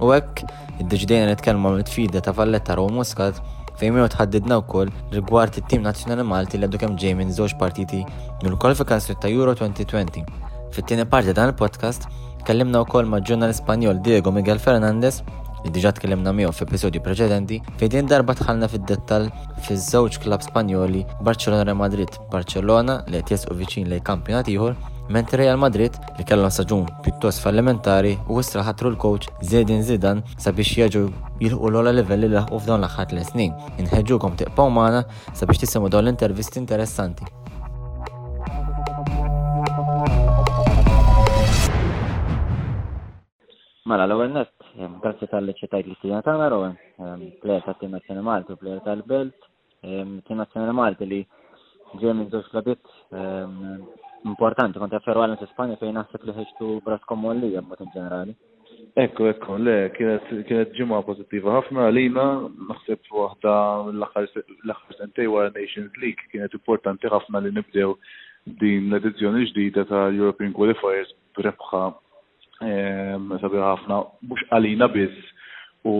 U hekk, iddeċidejna nitkellmu għal midfielda ta' Valletta Rome Muscat fejn miegħu tħaddidna wkoll rigward it-tim nazzjonali Malti li għadu kemm ġej minn żewġ partiti mill-kwalifikazzjoni ta' Euro 2020. Fit-tieni parti dan il-podcast kellimna wkoll ma' ġurnal Spanjol Diego Miguel Fernandez li diġa tkellimna miegħu f'episodju preċedenti fejn din darba tħallna fid-dettall fiż-żewġ klabb Spanjoli Barcelona Real Madrid. Barcellona li qed jesqu viċin lejn kampjonat ieħor, mentri Real Madrid li kellhom staġun pjuttost fallimentari u issa ħatru l-coach Zedin Zidan sabiex jeġu jilħu l-ola livell li laħqu f'dawn l-aħħar tliet snin. Inħeġġukom tiqpaw magħna sabiex tisimgħu dawn l-intervisti interessanti. Mela, l-ewwel nett, grazzi tal-li ċitajt li tijana tagħna Rowan, plejer tat-tim nazzjonali u plejer tal-Belt. Tim nazzjonali Malti li ġej minn żewġ klabit importanti kontra Ferro Allen Spanja fejn naħseb li ħeġtu bras kommun li jemmu in ġenerali. Ekku, ekku, le, kienet ġimgħa pożittiva ħafna għalina, naħseb waħda l-aħħar sentej wara Nations League kienet importanti ħafna li nibdew din l-edizzjoni ġdida ta' European Qualifiers b'rebħa sabiħa ħafna, mhux għalina biss u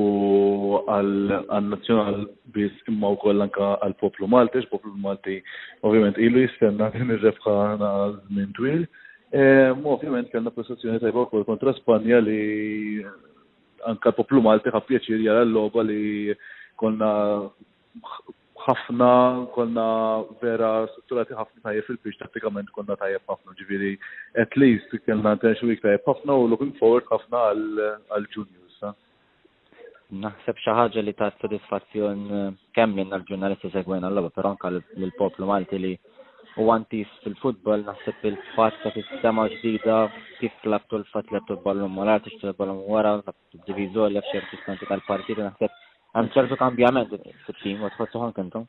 għal-nazzjonal biss imma u koll anka għal-poplu Malti, x-poplu Malti ovvijament ilu jistenna din ir-rebħa għal minn twil. Ovvijament kellna prestazzjoni tajba wkoll kontra Spanja li anka poplu Malti ħab pjaċir jara l-logħba li konna ħafna, konna vera strutturati ħafna tajjeb fil-pitch, tattikament konna tajjeb ħafna, ġifieri at least kellna intention week tajjeb ħafna u looking forward ħafna għal juniors. Naħseb xi ħaġa li tat sodisfazzjon eh, kemm minna l-ġurnalisti segwejna l-logħba, però anke l-poplu Malti li u għantif fil-futbol naħseb il-fatt ta' sistema ġdida kif labtu l-fatt labtu l-ballum wara, tixtu l-ballum wara, Divizorja f'ċerti stanti tal-partit naħseb hemm ċertu kambjament fit-tim u tħossu ħank intom.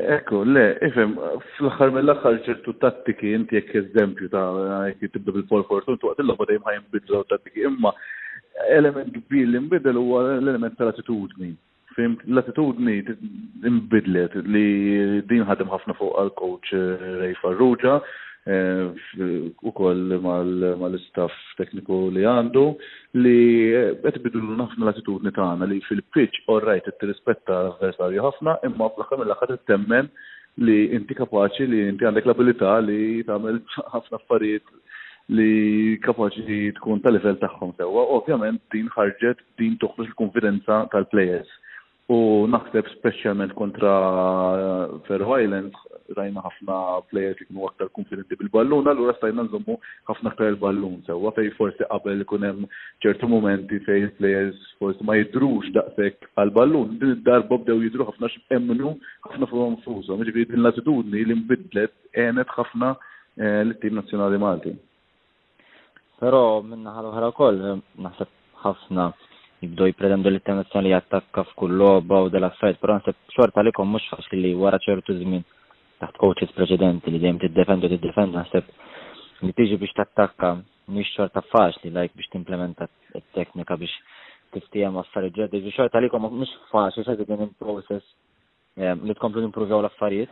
Ekku, le, ifem, fl-axar mill-axar ċertu tattiki inti jekk eżempju ta' jekk tibda bil-4-4-2 tuqgħod il-logħba dejjem ħajn bidlu tattiki, imma element kbir li nbidel huwa l-element tal-attitudni. Fimt, l-attitudni imbidlet li din ħadem ħafna fuq għal-coach eh, Ray Farrugia eh, u koll mal-istaff tekniku li għandu li eh, qed bidlu ħafna l-attitudni tagħna li fil-pitch all right tirrispetta l-avversarju ħafna imma fl-aħħar mill-aħħar temmen li inti kapaċi li inti għandek l-abilità li tagħmel ħafna affarijiet li kapaċi tkun tal-livell tagħhom sewwa, ovvjament din ħarġet din toħroġ il-konfidenza tal-players. U naħseb speċjalment kontra Faroe Islands rajna ħafna players li kienu aktar konfidenti bil-ballun, allura stajna nżommu ħafna aktar il-ballun sewwa fej forsi qabel ikun hemm ċertu momenti fej players forsi ma jidrux daqshekk għal-ballun, din id-darba bdew jidru ħafna x'emmnu ħafna fuq nfushom, ġifieri din l-attitudni li nbidlet għenet ħafna Eh, L-tim nazzjonali Malti. Però minnaħa l-oħra wkoll eh, naħseb ħafna jibdu jipretendu li t-tim nazzjonali jattakka f'kull logħba u dal-affarijiet, però naħseb xorta li kom mhux faċli li wara ċertu żmien taħt coaches preċedenti li dejjem tiddefendu tiddefendu naħseb li tiġi biex tattakka mhix xorta faċli lajk biex timplementa t-teknika biex tiftijem affarijiet ġodda, xorta li kom mhux faċli se din il-process Li tkomplu nimprużaw l-affarijiet?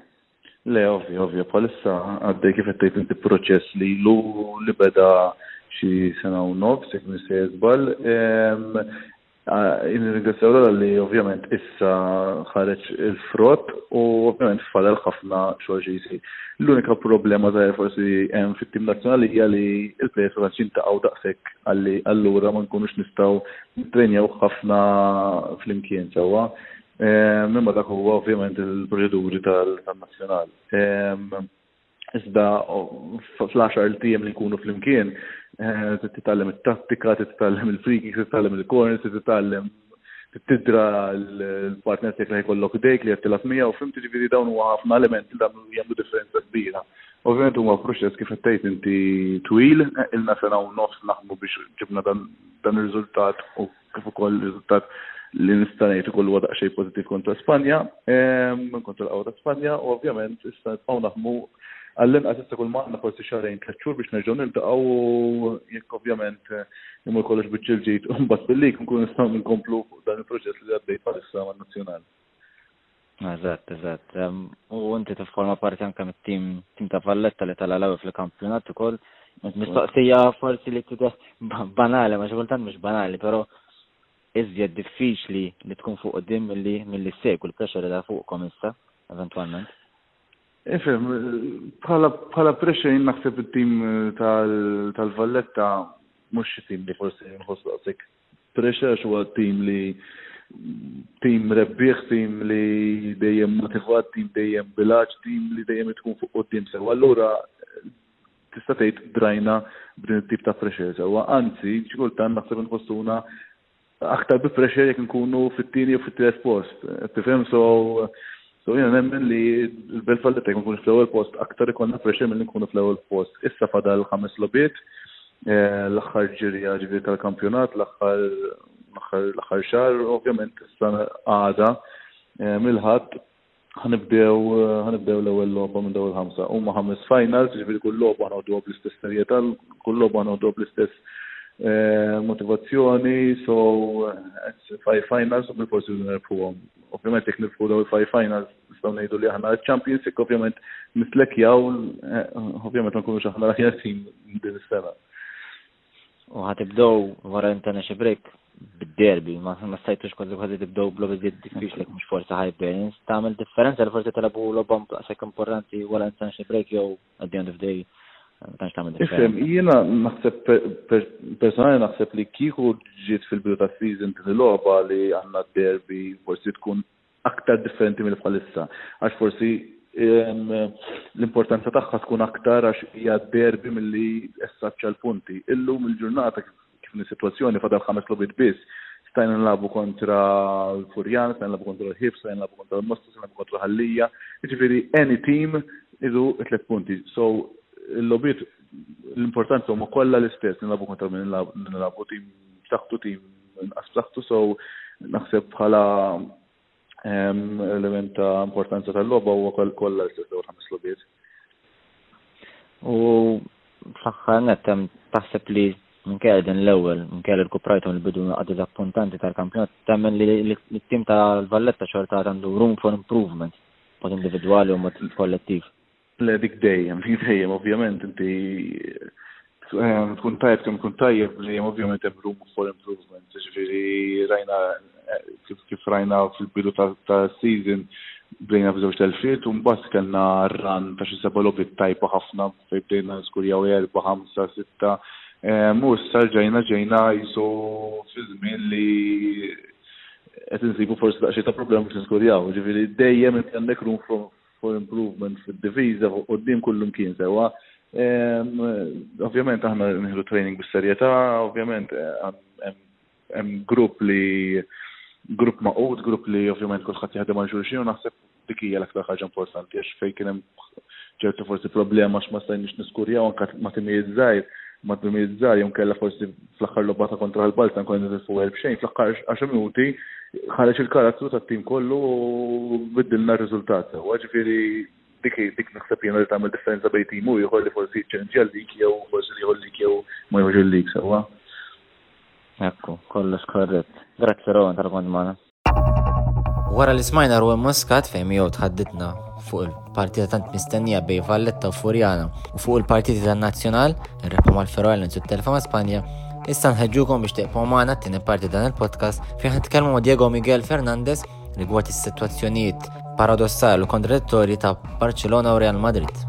Le, ovvju, ovvju, palissa għaddej kif għaddejt inti proċess li lu li beda xi sena u nofs, jek nista jizbal. Nirringrazzjaw l li ovvjament issa ħareġ il-frott u ovvjament fadal ħafna xogħol xi jsir. L-unika problema ta' forsi hemm fit-tim nazzjonali hija li l-plejers ma jintaqgħu daqshekk għalli allura ma nkunux nistgħu nittrenjaw ħafna flimkien sewwa. Imma dak huwa ovvjament il-proċeduri tan-nazzjonal. Iżda fl-għaxar iltiem li nkunu flimkien, titgħallem it-tattika, titgħallem il-free kicks, titgħallem il-corners, titgħallem tidra l-partner tiegħek li jkollok dejk li qed tilgħab miegħu, fimt, jiġifieri dawn huma ħafna elementi li dawn jagħmlu differenza kbira. Ovvjament huwa proċess kif qed tgħid inti twil, ilna sena u nofs naħdmu biex ġibna dan ir-riżultat u kif ukoll riżultat li nista' ngħid ukoll huwa daqsxejn pożittiv kontra Spanja, ehm, kontra l-qawwa ta' Spanja, u ovvjament issa nibqgħu naħmu għall-inqas issa kull magħna forsi xarejn tliet xhur biex nerġgħu niltaqgħu u jekk ovvjament eh, imur kollox biċċil ġid u mbagħad fil-lig nkun nistgħu nkomplu fuq dan il-proġett li għaddej bħalissa man-nazzjonali. Eżatt, eżatt. U inti tifforma parti anke mit-tim tim ta' Valletta li tal-għalawi fil-kampjonat ukoll. Mistoqsija forsi li tideh banali, ma xogħoltant mhux banali, però iżjed diffiċli li tkun fuq qudiem milli milli segwi l-pressure li fuqkom issa, eventwalment. Ifhem, bħala pressure jien naħseb it-tim tal-Valletta mhux xi tim li forsi nħoss daqshekk Prexax huwa tim li tim rebbieħ, tim li dejjem motivat, tim dejjem bilaċ, tim li dejjem tkun fuq quddiem sew. Allura tista' tgħid drajna b'din it-tip ta' pressure sewwa, anzi xi kultant naħseb inħossuna aktar bi pressure jekk nkunu fit-tieni u fit-tielet post. Tifhem so So jena nemmen li l-Belt Valletta jkun kun fl-ewwel post aktar ikonna pressure milli nkunu fl-ewwel post. Issa fadal ħames lobiet eh, l-aħħar ġirja ġifieri tal-kampjonat, l-aħħar l-aħħar xahar, ovvjament issa għada eh, mill-ħadd ħanibdew eh, ħanibdew l-ewwel logħba minn dawl ħamsa. Huma ħames finals, ġifieri kull logħba ħanoddu bl-istess serjetà, kull logħba ħanoddu bl-istess motivazzjoni, so five finals u bil-forsi nirpuhom. Ovvjament jekk nilħqu dawn il-five finals nistgħu ngħidu li aħna ċ-champions jekk ovvjament nitlekjaw eh, ovvjament ma nkunux aħna l-aħjar tim din is-sena. U ħatibdew wara l-international break bid-derby, ma stajtux kważi kważi tibdew blobi zid diffiċli mhux forsi high variance, tagħmel differenza li forsi talabu lobhom daqshekk importanti wara international break jew at the end of the day ma tantx tagħmel differenza. Jiena naħseb personali naħseb li kieku ġiet fil-bidu ta' season din il-logħba li għandna derby forsi tkun aktar differenti mill bħalissa. Għax forsi l-importanza tagħha tkun aktar għax hija derby milli essaċċa l-punti. Illum il-ġurnata kif F'din is-sitwazzjoni fadal ħames logħbiet biss, stajna nilagħbu kontra l-Furjana, stajna nilagħbu kontra l-Ħief, stajna nilagħbu kontra l-Mosta, stajna nilagħbu kontra Ħallija. Jiġifieri any team idu tliet punti. So l-logħbiet l-importanza huma kollha l-istess, nilagħbu kontra min nilagħbu tim b'saħħtu tim inqas b'saħħtu, so naħseb bħala Element ta' importanza tal-logħba huwa kollha l-sitt dawn ħames logħbiet. U fl-aħħar nett hemm taħseb li minkejja din l-ewwel, minkejja li rkuprajthom il-bidu naqgħad diżappuntanti tal-kampjonat, temmen li t-tim tal-Valletta xorta għandu room for improvement mod individwali u mod kollettiv. Le dik dejjem, dik dejjem ovvjament inti ehm, tkun tajjeb kemm tkun tajjeb dejjem ovvjament hemm room for improvement. Ġifieri rajna eh, kif, kif rajna fil-bidu ta', ta season bdejna b'żewġ telfiet u mbagħad kellna run ta' xi seba' logħbiet tajba ħafna fejn bdejna skurjaw erba' ħamsa sitta. Ehm, u issa ġejna ġejna jisu fi żmien li qed insibu forsi daqsxejn ta' problema biex niskurjaw. Ġifieri dejjem għandek room for for improvement fid-diviża fuq quddiem kullu mkien sewwa. Ehm, ovvjament aħna nieħdu training bis-serjetà, ovvjament eh, hemm grupp li grupp maqud, grupp li ovvjament kulħadd jaħdem għal xulxin u naħseb dik hija l-aktar ħaġa importanti għax fejn kien hemm ċertu forsi problema għax ma stajniex niskurjaw anke ma timijiet żgħir, ma timijiet żgħir jew kellha forsi Fl-aħħar logħba ta' kontra l-Balzan konna nitilfu għer b'xejn, fl-aħħar 10 minuti ħareġ il-karattru tat-tim kollu u biddilna r-riżultat sewwa. Ġifieri dik dik naħseb jiena li tagħmel differenza bejn tim u ieħor li forsi jiċċenġja l-lik jew forsi li jħollik jew ma jħoġ il-lik sewwa. Ekku, kollox korrett. Grazzi Rowan tal-kont magħna. Wara li smajna Rue Muscat fejn miegħu tħaddidna fuq il-partita tant mistennija bej Valletta u Furjana u fuq il-partiti tan-Nazzjonal, ir-rebħa mal-Fero Islands u t-telfa ma' Spanja, issa nħeġġukom biex teqgħu magħna t-tieni parti dan il-podcast fejn nitkellmu ma' Diego Miguel Fernandez rigward is-sitwazzjonijiet paradossali u kontradittorji ta' Barcelona u Real Madrid.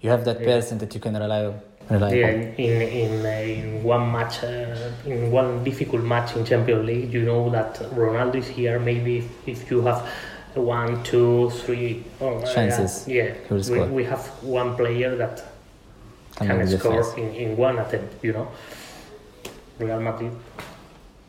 you have that yeah. person that you can rely on. yeah, in in, uh, in one match, uh, in one difficult match in Champions League, you know that Ronaldo is here. Maybe if, if you have one, two, three oh, chances. Uh, yeah, we, we, have one player that can score in, in one attempt, you know. Real Madrid